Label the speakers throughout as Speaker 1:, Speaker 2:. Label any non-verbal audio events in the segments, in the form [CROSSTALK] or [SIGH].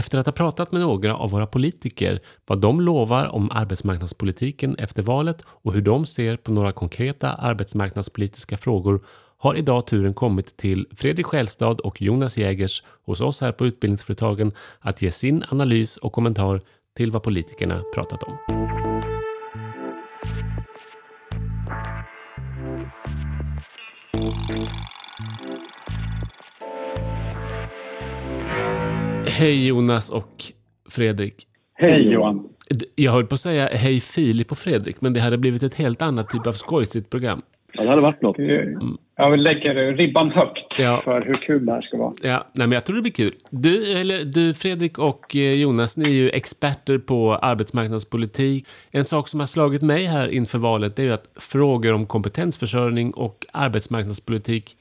Speaker 1: Efter att ha pratat med några av våra politiker vad de lovar om arbetsmarknadspolitiken efter valet och hur de ser på några konkreta arbetsmarknadspolitiska frågor har idag turen kommit till Fredrik Själstad och Jonas Jägers hos oss här på Utbildningsföretagen att ge sin analys och kommentar till vad politikerna pratat om. Hej Jonas och Fredrik.
Speaker 2: Hej Johan.
Speaker 1: Jag höll på att säga hej Filip och Fredrik, men det hade blivit ett helt annat typ av skojsigt program.
Speaker 3: Ja, det hade varit något.
Speaker 2: Mm. Jag lägger ribban högt ja. för hur kul det här ska vara.
Speaker 1: Ja, nej, men jag tror det blir kul. Du, eller, du, Fredrik och eh, Jonas, ni är ju experter på arbetsmarknadspolitik. En sak som har slagit mig här inför valet är ju att frågor om kompetensförsörjning och arbetsmarknadspolitik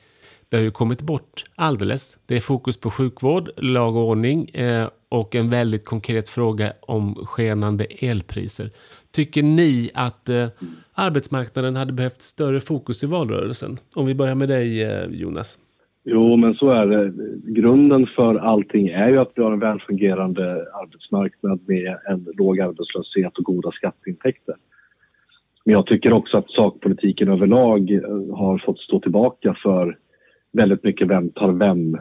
Speaker 1: det har ju kommit bort alldeles. Det är fokus på sjukvård, lag och ordning eh, och en väldigt konkret fråga om skenande elpriser. Tycker ni att eh, arbetsmarknaden hade behövt större fokus i valrörelsen? Om vi börjar med dig eh, Jonas.
Speaker 3: Jo, men så är det. Grunden för allting är ju att vi har en välfungerande arbetsmarknad med en låg arbetslöshet och goda skatteintäkter. Men jag tycker också att sakpolitiken överlag eh, har fått stå tillbaka för väldigt mycket vem tar vem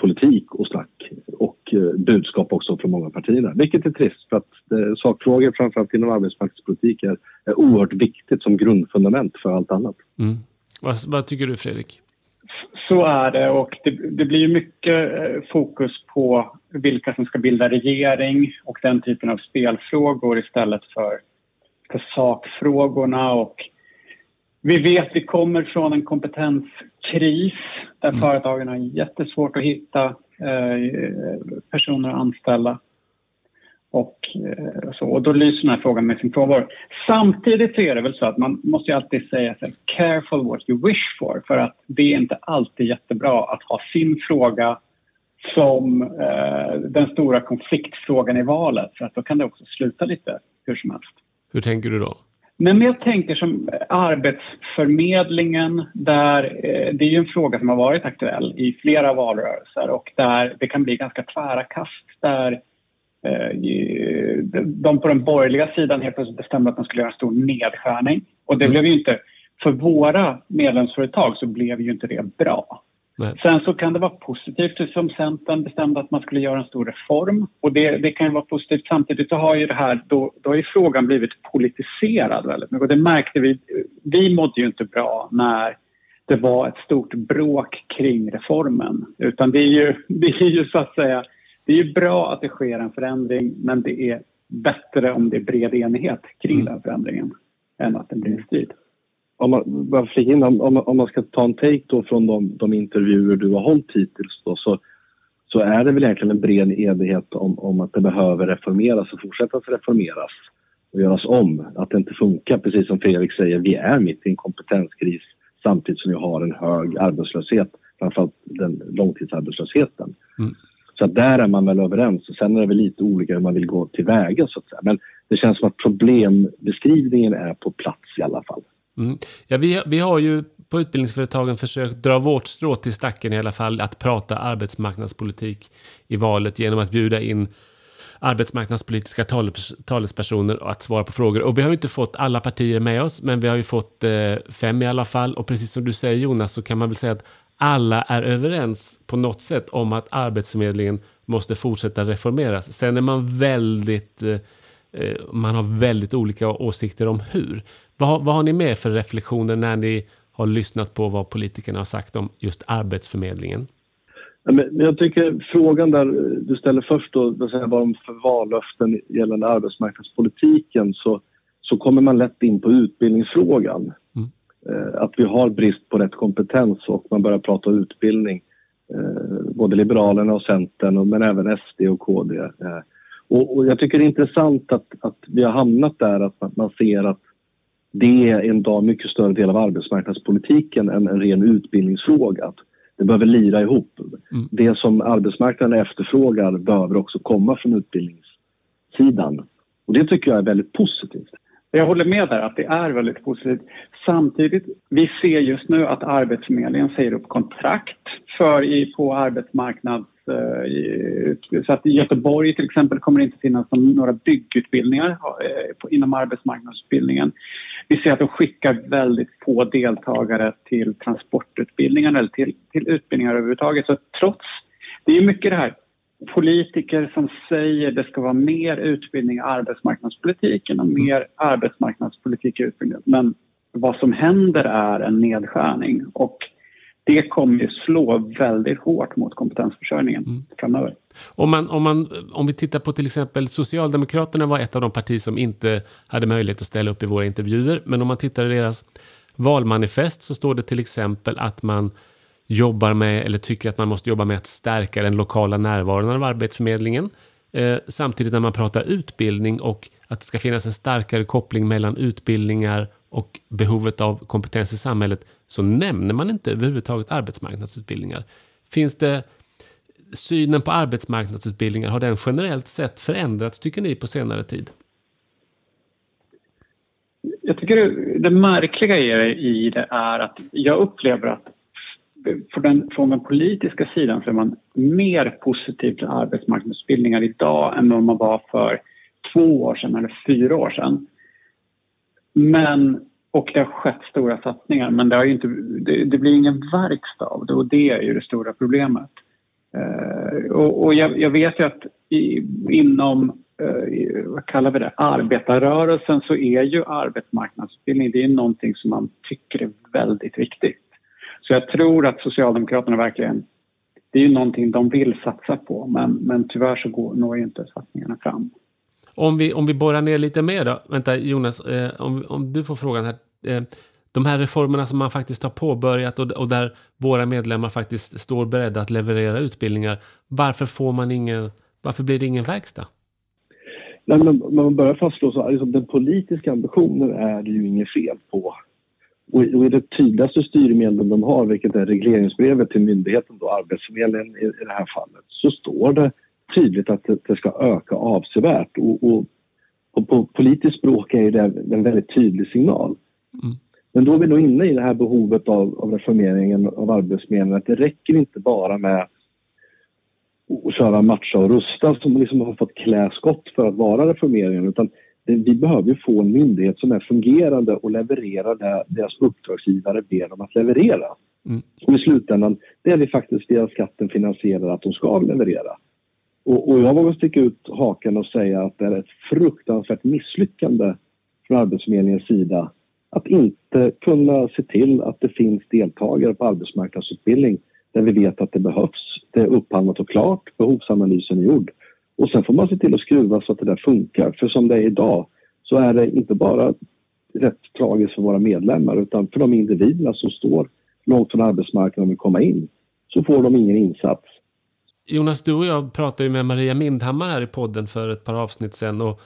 Speaker 3: politik och snack och eh, budskap också från många partierna. Vilket är trist för att eh, sakfrågor framförallt inom arbetsmarknadspolitik är, är oerhört viktigt som grundfundament för allt annat.
Speaker 1: Mm. Vad, vad, tycker du Fredrik?
Speaker 2: Så är det och det, det blir mycket eh, fokus på vilka som ska bilda regering och den typen av spelfrågor istället för, för sakfrågorna och vi vet att vi kommer från en kompetenskris där mm. företagen har jättesvårt att hitta eh, personer att anställa. Och, eh, så, och då lyser den här frågan med sin frånvaro. Samtidigt så är det väl så att man måste ju alltid säga så här, careful what you wish for för att det är inte alltid jättebra att ha sin fråga som eh, den stora konfliktfrågan i valet för att då kan det också sluta lite hur som helst.
Speaker 1: Hur tänker du då?
Speaker 2: Men jag tänker som Arbetsförmedlingen, där eh, det är ju en fråga som har varit aktuell i flera valrörelser och där det kan bli ganska tvära kast där eh, de på den borgerliga sidan helt plötsligt bestämde att man skulle göra en stor nedskärning. Och det mm. blev ju inte, för våra medlemsföretag så blev ju inte det bra. Nej. Sen så kan det vara positivt som Centern bestämde att man skulle göra en stor reform och det, det kan ju vara positivt. Samtidigt så har ju det här, då, då har frågan blivit politiserad väldigt mycket och det märkte vi. Vi mådde ju inte bra när det var ett stort bråk kring reformen utan det är ju, [LAUGHS] det är ju så att säga, det är ju bra att det sker en förändring men det är bättre om det är bred enighet kring mm. den förändringen än att det blir strid
Speaker 3: om man, bara in, om, om, man ska ta en take då från de, de intervjuer du har hållit hittills då, så, så är det väl egentligen en bred enighet om, om att det behöver reformeras och fortsätta att reformeras och göras om. Att det inte funkar, precis som Fredrik säger, vi är mitt i en kompetenskris samtidigt som vi har en hög arbetslöshet, framförallt den långtidsarbetslösheten. Mm. Så där är man väl överens. Sen är det väl lite olika hur man vill gå tillväga så att säga. Men det känns som att problembeskrivningen är på plats i alla fall.
Speaker 1: Mm. Ja, vi, vi har ju på utbildningsföretagen försökt dra vårt strå till stacken i alla fall att prata arbetsmarknadspolitik i valet genom att bjuda in arbetsmarknadspolitiska talespersoner att svara på frågor. Och vi har ju inte fått alla partier med oss, men vi har ju fått eh, fem i alla fall. Och precis som du säger Jonas, så kan man väl säga att alla är överens på något sätt om att Arbetsförmedlingen måste fortsätta reformeras. Sen är man väldigt, eh, eh man har väldigt olika åsikter om hur. Vad, vad har ni med för reflektioner när ni har lyssnat på vad politikerna har sagt om just Arbetsförmedlingen?
Speaker 3: men jag tycker frågan där du ställer först då, vad bara om för vallöften gällande arbetsmarknadspolitiken så, så kommer man lätt in på utbildningsfrågan. Mm. Eh, att vi har brist på rätt kompetens och man börjar prata utbildning. Eh, både Liberalerna och Centern men även SD och KD. Eh, och, och, jag tycker det är intressant att, att vi har hamnat där att man ser att det är en dag mycket större del av arbetsmarknadspolitiken än en ren utbildningsfråga. Det behöver lira ihop. Mm. Det som arbetsmarknaden efterfrågar behöver också komma från utbildningssidan. Och det tycker jag är väldigt positivt.
Speaker 2: Jag håller med där att det är väldigt positivt. Samtidigt, vi ser just nu att Arbetsförmedlingen säger upp kontrakt för i, på arbetsmarknad Eh, Eh, så att i Göteborg till exempel kommer det inte finnas några byggutbildningar eh, inom arbetsmarknadsutbildningen. Vi ser att de skickar väldigt få deltagare till transportutbildningar eller till, till utbildningar överhuvudtaget. Så trots, det är mycket det här politiker som säger det ska vara mer utbildning i arbetsmarknadspolitiken och mer arbetsmarknadspolitik i utbildningen. Men vad som händer är en nedskärning och det kommer ju slå väldigt hårt mot kompetensförsörjningen mm. framöver.
Speaker 1: Om, man, om, man, om vi tittar på till exempel Socialdemokraterna var ett av de partier som inte hade möjlighet att ställa upp i våra intervjuer. Men om man tittar i deras valmanifest så står det till exempel att man jobbar med eller tycker att man måste jobba med att stärka den lokala närvaron av Arbetsförmedlingen. Eh, samtidigt när man pratar utbildning och att det ska finnas en starkare koppling mellan utbildningar och behovet av kompetens i samhället så nämner man inte överhuvudtaget arbetsmarknadsutbildningar. Finns det synen på arbetsmarknadsutbildningar, har den generellt sett förändrats tycker ni på senare tid?
Speaker 2: Jag tycker det, det märkliga i det är att jag upplever att från den, från den politiska sidan så är man mer positiv till arbetsmarknadsutbildningar idag än vad man var för två år sedan eller fyra år sedan. Men, och det har skett stora satsningar men det, har inte, det, det blir ingen verkstad av det och det är ju det stora problemet. Uh, och, och jag, jag, vet ju att i, inom uh, vad kallar vi det, arbetarrörelsen så är ju arbetsmarknadsutbildning det är någonting som man tycker är väldigt viktigt. Så jag tror att Socialdemokraterna verkligen, det är ju någonting de vill satsa på men, men tyvärr så går, når inte satsningarna fram.
Speaker 1: Om vi, om vi borrar ner lite mer då, vänta Jonas, eh, om, om du får frågan här. Eh, de här reformerna som man faktiskt har påbörjat och, och, där våra medlemmar faktiskt står beredda att leverera utbildningar. Varför får man ingen, varför blir det ingen verkstad?
Speaker 3: Nej, men man börjar fastslå så liksom, den politiska ambitionen är det ju inget fel på. Och, och i det tydligaste styrmedlen de har, vilket är regleringsbrevet till myndigheten, då Arbetsförmedlingen i, i det här fallet, så står det tydligt att det, det ska öka avsevärt. Och, och, och, på politiskt språk är det en väldigt tydlig signal. Mm. Men då är vi nog inne i det här behovet av, av reformeringen av Arbetsförmedlingen. Att det räcker inte bara med att köra matcha och rusta som liksom har fått klä skott för att vara reformeringen. Utan vi behöver få en myndighet som är fungerande och levererar det deras uppdragsgivare ber dem att leverera. Mm. Och i slutändan, det är vi faktiskt via skatten finansierar att de ska leverera. Och, och jag vågar sticka ut haken och säga att det är ett fruktansvärt misslyckande från Arbetsförmedlingens sida att inte kunna se till att det finns deltagare på arbetsmarknadsutbildning där vi vet att det behövs. Det är upphandlat och klart, behovsanalysen är gjord. Och sen får man se till att skruva så att det där funkar. För som det är idag så är det inte bara rätt tragiskt för våra medlemmar utan för de individerna som står långt från arbetsmarknaden och vill komma in så får de ingen insats.
Speaker 1: Jonas, du och jag pratade ju med Maria Mindhammar här i podden för ett par avsnitt sen Och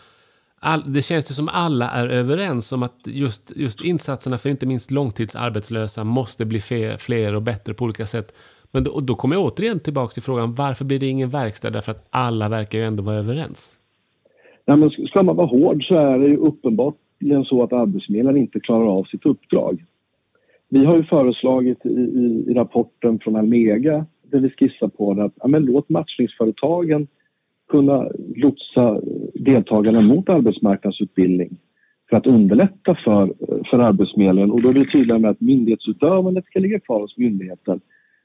Speaker 1: all, det känns ju som alla är överens om att just, just insatserna för inte minst långtidsarbetslösa måste bli fler, fler och bättre på olika sätt. Men då, då kommer jag återigen tillbaka till frågan varför blir det ingen verkstad? Därför att alla verkar ju ändå vara överens.
Speaker 3: Nej, men ska man vara hård så är det ju uppenbarligen så att Arbetsförmedlingen inte klarar av sitt uppdrag. Vi har ju föreslagit i, i, i rapporten från Almega där vi skissar på det att ja, men låt matchningsföretagen kunna lotsa deltagarna mot arbetsmarknadsutbildning för att underlätta för, för Arbetsförmedlingen. Och då är vi tydliga med att myndighetsutövandet ska ligga kvar hos myndigheten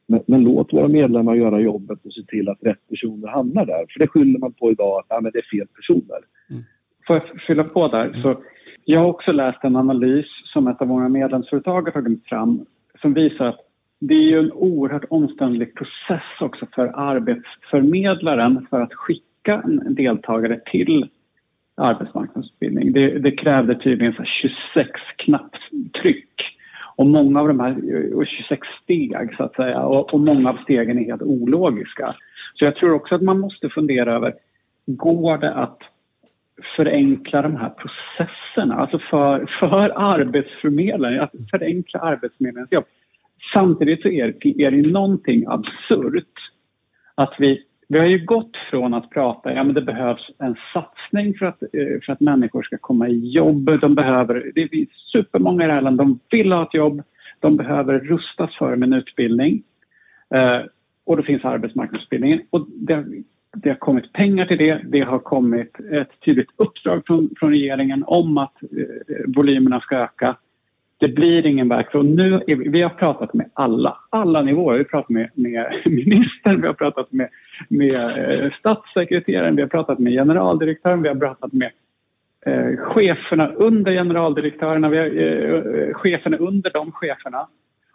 Speaker 3: men, men, låt våra medlemmar göra jobbet och se till att rätt personer hamnar där. För det skyller man på idag att ja, men det är fel personer.
Speaker 2: Mm. Får jag fylla på där? Mm. Så jag har också läst en analys som ett av våra medlemsföretag har tagit fram som visar att det är ju en oerhört omständlig process också för arbetsförmedlaren för att skicka en deltagare till arbetsmarknadsutbildning. Det, det krävde tydligen 26 knapptryck och många av de här, och 26 steg så att säga, och, och många av stegen är helt ologiska. Så jag tror också att man måste fundera över, går det att förenkla de här processerna, alltså för, för arbetsförmedlaren, att förenkla arbetsförmedlingens jobb. Samtidigt så är, är det någonting absurt att vi vi har ju gått från att prata, ja men det behövs en satsning för att, eh, för att människor ska komma i jobb. De behöver, det är supermånga i det här landet, de vill ha ett jobb. De behöver rustas för med en utbildning. Eh, och då finns arbetsmarknadsutbildningen. Och det, det har kommit pengar till det. Det har kommit ett tydligt uppdrag från, från regeringen om att eh, volymerna ska öka. Det blir ingen verksamhet. Nu vi, har pratat med alla, alla nivåer. Vi har pratat med, med [LAUGHS] ministern, vi har pratat med, med eh, statssekreteraren, vi har pratat med generaldirektören, vi har pratat med eh, cheferna under generaldirektörerna, vi har, eh, eh, cheferna under de cheferna.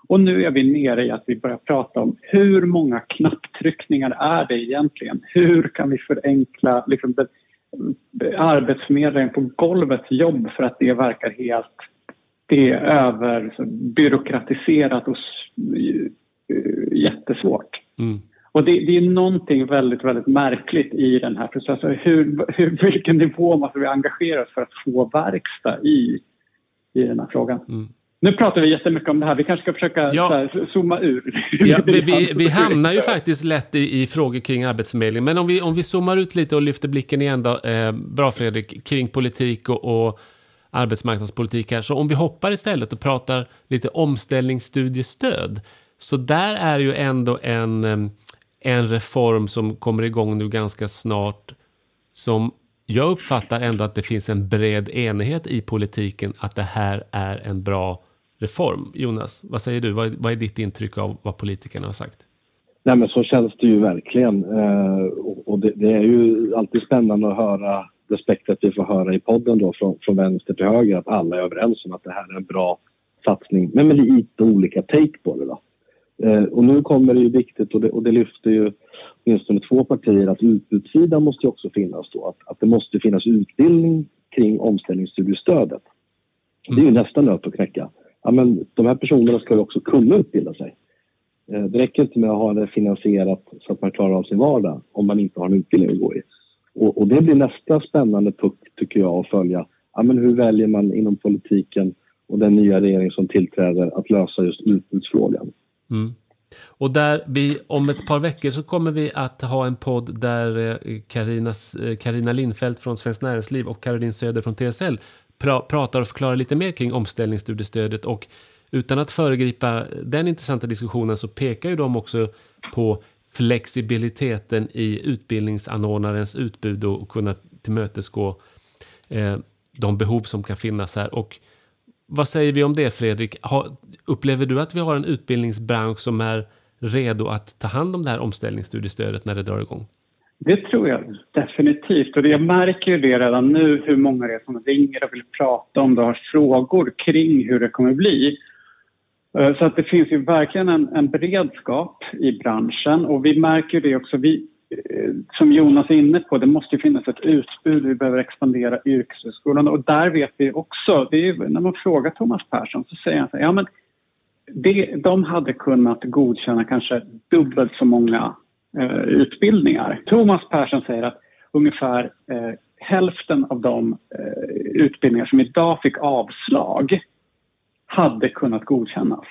Speaker 2: Och nu är vi nere i att vi börjar prata om hur många knapptryckningar är det egentligen? Hur kan vi förenkla liksom, arbetsförmedlingen på golvets jobb för att det verkar helt det är överbyråkratiserat och jättesvårt. Mm. Och det, det, är någonting väldigt, väldigt märkligt i den här processen. Hur, hur, vilken nivå måste vi engagera oss för att få verkstad i, i den här frågan? Mm. Nu pratar vi jättemycket om det här. Vi kanske ska försöka ja. här, zooma ur.
Speaker 1: Ja, vi, vi, vi, hamnar ju faktiskt lätt i, i, frågor kring Arbetsförmedlingen. Men om vi, om vi zoomar ut lite och lyfter blicken igen då. Eh, bra Fredrik, kring politik och, och arbetsmarknadspolitik här. Så om vi hoppar istället och pratar lite omställningsstudiestöd. Så där är ju ändå en, en reform som kommer igång nu ganska snart. Som jag uppfattar ändå att det finns en bred enighet i politiken att det här är en bra reform. Jonas, vad säger du? Vad, vad är ditt intryck av vad politikerna har sagt?
Speaker 3: Nej, men så känns det ju verkligen. Eh, och det, det, är ju alltid spännande att höra det spektrat vi får höra i podden då från, från vänster till höger att alla är överens om att det här är en bra satsning men med lite olika take på det. Då. Eh, och nu kommer det ju viktigt och det, och det lyfter ju åtminstone två partier att utbudssidan måste också finnas då. Att, att det måste finnas utbildning kring omställningsstudiestödet. Det är ju nästa nöt att knäcka. Ja, men de här personerna ska ju också kunna utbilda sig. Eh, det räcker inte med att ha det finansierat så att man klarar av sin vardag om man inte har en utbildning att gå i. Och, och, det blir nästa spännande puck tycker jag att följa. Ja, men hur väljer man inom politiken och den nya regering som tillträder att lösa just utbudsfrågan? Mm.
Speaker 1: Och där vi, om ett par veckor så kommer vi att ha en podd där eh, eh, Karina Lindfeldt Lindfelt från Svenskt Näringsliv och Caroline Söder från TSL pra, pratar och förklarar lite mer kring omställningsstudiestödet och utan att föregripa den intressanta diskussionen så pekar ju de också på flexibiliteten i utbildningsanordnarens utbud och kunna tillmötesgå eh, de behov som kan finnas här. Och vad säger vi om det, Fredrik? Har, upplever du att vi har en utbildningsbransch som är redo att ta hand om det här omställningsstudiestödet när det drar igång?
Speaker 2: Det tror jag definitivt. Och jag märker ju det redan nu hur många det är som ringer och vill prata om det och har frågor kring hur det kommer bli. Eh, så att det finns ju verkligen en, en beredskap i branschen och vi märker det också. Vi, eh, som Jonas är inne på, det måste finnas ett utbud. Vi behöver expandera yrkeshögskolan och där vet vi också, det är, när man frågar Thomas Persson så säger han så här, ja men det, de hade kunnat godkänna kanske dubbelt så många eh, utbildningar. Thomas Persson säger att ungefär eh, hälften av de eh, utbildningar som idag fick avslag hade kunnat godkännas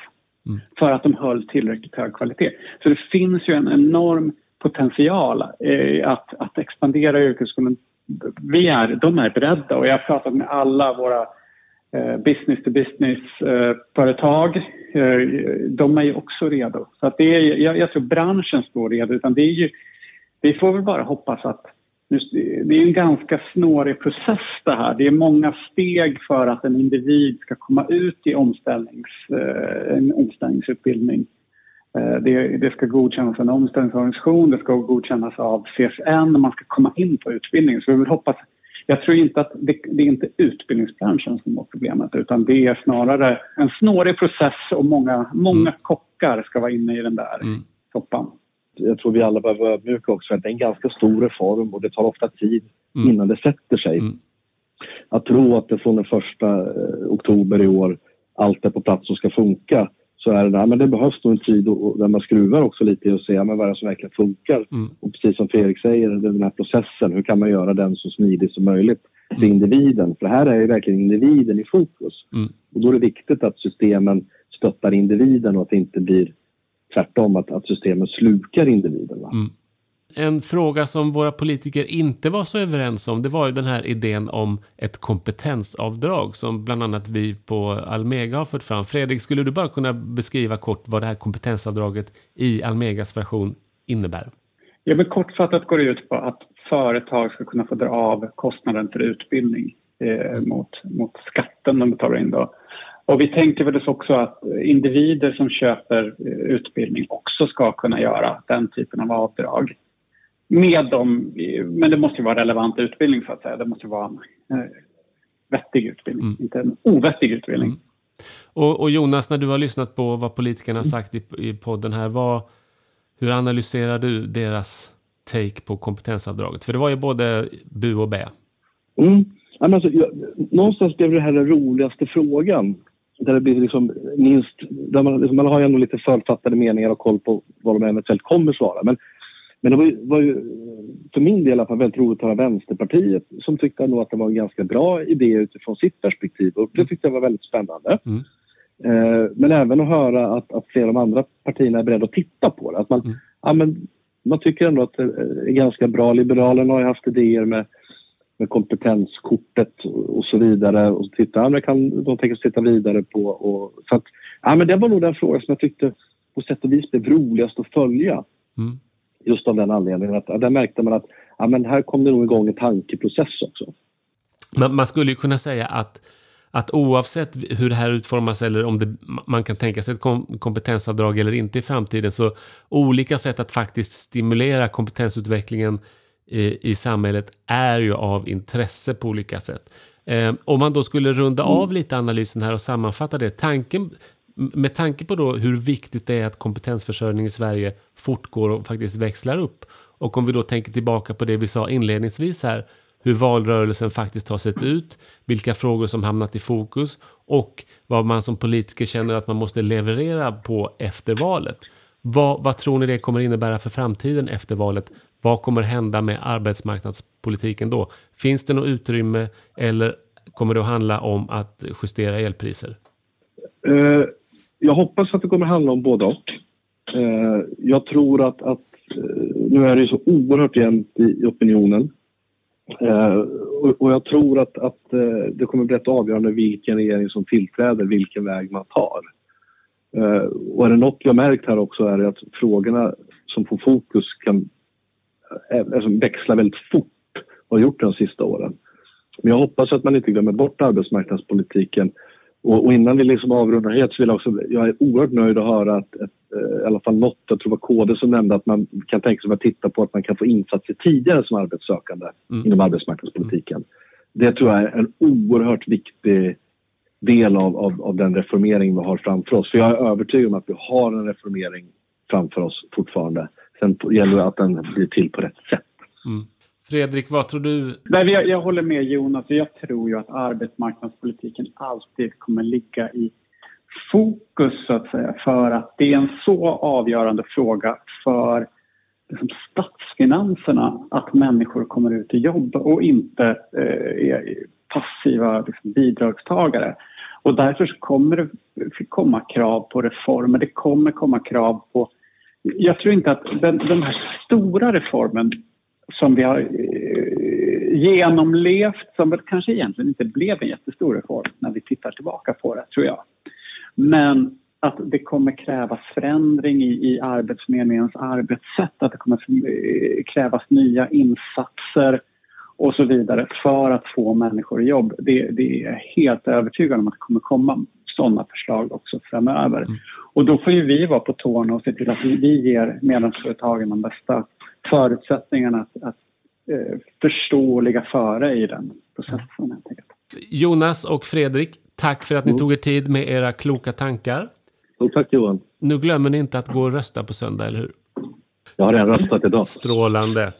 Speaker 2: mm. för att de höll tillräckligt hög kvalitet. Så det finns ju en enorm potential eh, att, att expandera yrkesskolan. Vi är, de är beredda och jag har pratat med alla våra eh, business to business-företag. Eh, de är ju också redo. Så att det är, jag, jag tror branschen står redo. Utan det är ju, vi får väl bara hoppas att det är en ganska snårig process det här. Det är många steg för att en individ ska komma ut i omställnings, eh, en omställningsutbildning. Eh, det, det ska godkännas av en omställningsorganisation, det ska godkännas av CSN, man ska komma in på utbildningen. Så vi vill hoppas, jag tror inte att det, det är inte utbildningsbranschen som har problemet utan det är snarare en snårig process och många, många mm. kockar ska vara inne i den där mm. soppan
Speaker 3: jag tror vi alla behöver vara ödmjuka också, för det är en ganska stor reform och det tar ofta tid mm. innan det sätter sig. Mm. Att tro att det från den första eh, oktober i år allt är på plats och ska funka så är det där, men det behövs nog en tid och, och där man skruvar också lite och ser men vad är det som verkligen funkar. Mm. Och precis som Fredrik säger, den här processen, hur kan man göra den så smidig som möjligt för mm. individen? För här är ju verkligen individen i fokus. Mm. Och då är det viktigt att systemen stöttar individen och att det inte blir tvärtom, att, att systemet slukar individen. Mm.
Speaker 1: En fråga som våra politiker inte var så överens om, det var ju den här idén om ett kompetensavdrag som bland annat vi på Almega har fört fram. Fredrik, skulle du bara kunna beskriva kort vad det här kompetensavdraget i Almegas version innebär?
Speaker 2: Ja, men kortfattat går det ut på att företag ska kunna få dra av kostnaden för utbildning eh, mot, mot skatten de betalar in. Då. Och vi tänker väl också att individer som köper eh, utbildning också ska kunna göra den typen av avdrag. Med dem, men det måste vara relevant utbildning så att säga. Det måste vara en eh, vettig utbildning, mm. inte en ovettig utbildning. Mm.
Speaker 1: Och, och, Jonas, när du har lyssnat på vad politikerna har sagt i, i podden här, vad, hur analyserar du deras take på kompetensavdraget? För det var ju både bu och bä.
Speaker 3: Mm. Alltså, jag, någonstans blev det här den roligaste frågan. Där det blir liksom minst, där man, liksom, man har ju ändå lite författade meningar och koll på vad de eventuellt kommer svara. Men, men det var ju, var ju för min del fall väldigt roligt att höra Vänsterpartiet som tyckte nog att det var en ganska bra idé utifrån sitt perspektiv och det tyckte jag var väldigt spännande. Mm. Eh, men även att höra att, att flera av de andra partierna är beredda att titta på det. Att man, mm. ja, men, man tycker ändå att det är ganska bra. Liberalerna har ju haft idéer med, med kompetenskortet och så vidare. Och titta, ja, men kan de tänka sig titta vidare på. Och, så att, ja, men det var nog den fråga som jag tyckte på sätt och vis blev roligast att följa. Mm. Just av den anledningen att ja, där märkte man att ja, men här kom det nog igång en tankeprocess också.
Speaker 1: Man, man skulle ju kunna säga att att oavsett hur det här utformas eller om det, man kan tänka sig ett kompetensavdrag eller inte i framtiden så olika sätt att faktiskt stimulera kompetensutvecklingen i, i samhället är ju av intresse på olika sätt. Eh, om man då skulle runda av mm. lite analysen här och sammanfatta det. Tanken, med tanke på då hur viktigt det är att kompetensförsörjning i Sverige fortgår och faktiskt växlar upp. Och om vi då tänker tillbaka på det vi sa inledningsvis här hur valrörelsen faktiskt har sett ut, vilka frågor som hamnat i fokus och vad man som politiker känner att man måste leverera på efter valet. Vad, vad tror ni det kommer innebära för framtiden efter valet? Vad kommer hända med arbetsmarknadspolitiken då? Finns det något utrymme eller kommer det att handla om att justera elpriser?
Speaker 3: Eh, jag hoppas att det kommer handla om både och. Eh, jag tror att, att eh, nu är det så oerhört jämnt i, opinionen. Och, jag tror att, att det kommer bli ett avgörande vilken regering som tillträder, vilken väg man tar. Och är det något jag märkt här också är det att frågorna som får fokus kan alltså växla väldigt fort och har gjort det de sista åren. Men jag hoppas att man inte glömmer bort arbetsmarknadspolitiken och, och, innan vi liksom avrundar helt så vill jag också, jag är oerhört nöjd att höra att ett, eh, i alla fall något, jag tror det var KD som nämnde att man kan tänka sig att titta på att man kan få insatser tidigare som arbetssökande mm. inom arbetsmarknadspolitiken. Mm. Det tror jag är en oerhört viktig del av, av, av, den reformering vi har framför oss. För jag är övertygad om att vi har en reformering framför oss fortfarande. Sen gäller det att den blir till på rätt sätt. Mm.
Speaker 1: Fredrik, vad tror du?
Speaker 2: Nej, jag, jag håller med Jonas. Jag tror ju att arbetsmarknadspolitiken alltid kommer ligga i fokus så att säga för att det är en så avgörande fråga för liksom, statsfinanserna att människor kommer ut i jobb och inte eh, är passiva liksom, bidragstagare. Och därför kommer det komma krav på reformer. Det kommer komma krav på... Jag tror inte att den, den här stora reformen som vi har eh, genomlevt som väl kanske egentligen inte blev en jättestor reform när vi tittar tillbaka på det, tror jag. Men att det kommer krävas förändring i, i Arbetsförmedlingens arbetssätt, att det kommer eh, krävas nya insatser och så vidare för att få människor i jobb. Det, det är helt övertygad om att det kommer komma sådana förslag också framöver. Mm. Och då får ju vi vara på tårna och se till att vi, vi ger medlemsföretagen de bästa förutsättningarna att, att eh, förstå och ligga före i den processen. Helt enkelt.
Speaker 1: Jonas och Fredrik, tack för att ni mm. tog er tid med era kloka tankar.
Speaker 3: Och tack Johan.
Speaker 1: Nu glömmer ni inte att gå och rösta på söndag, eller hur?
Speaker 3: Jag har redan röstat idag.
Speaker 1: Strålande.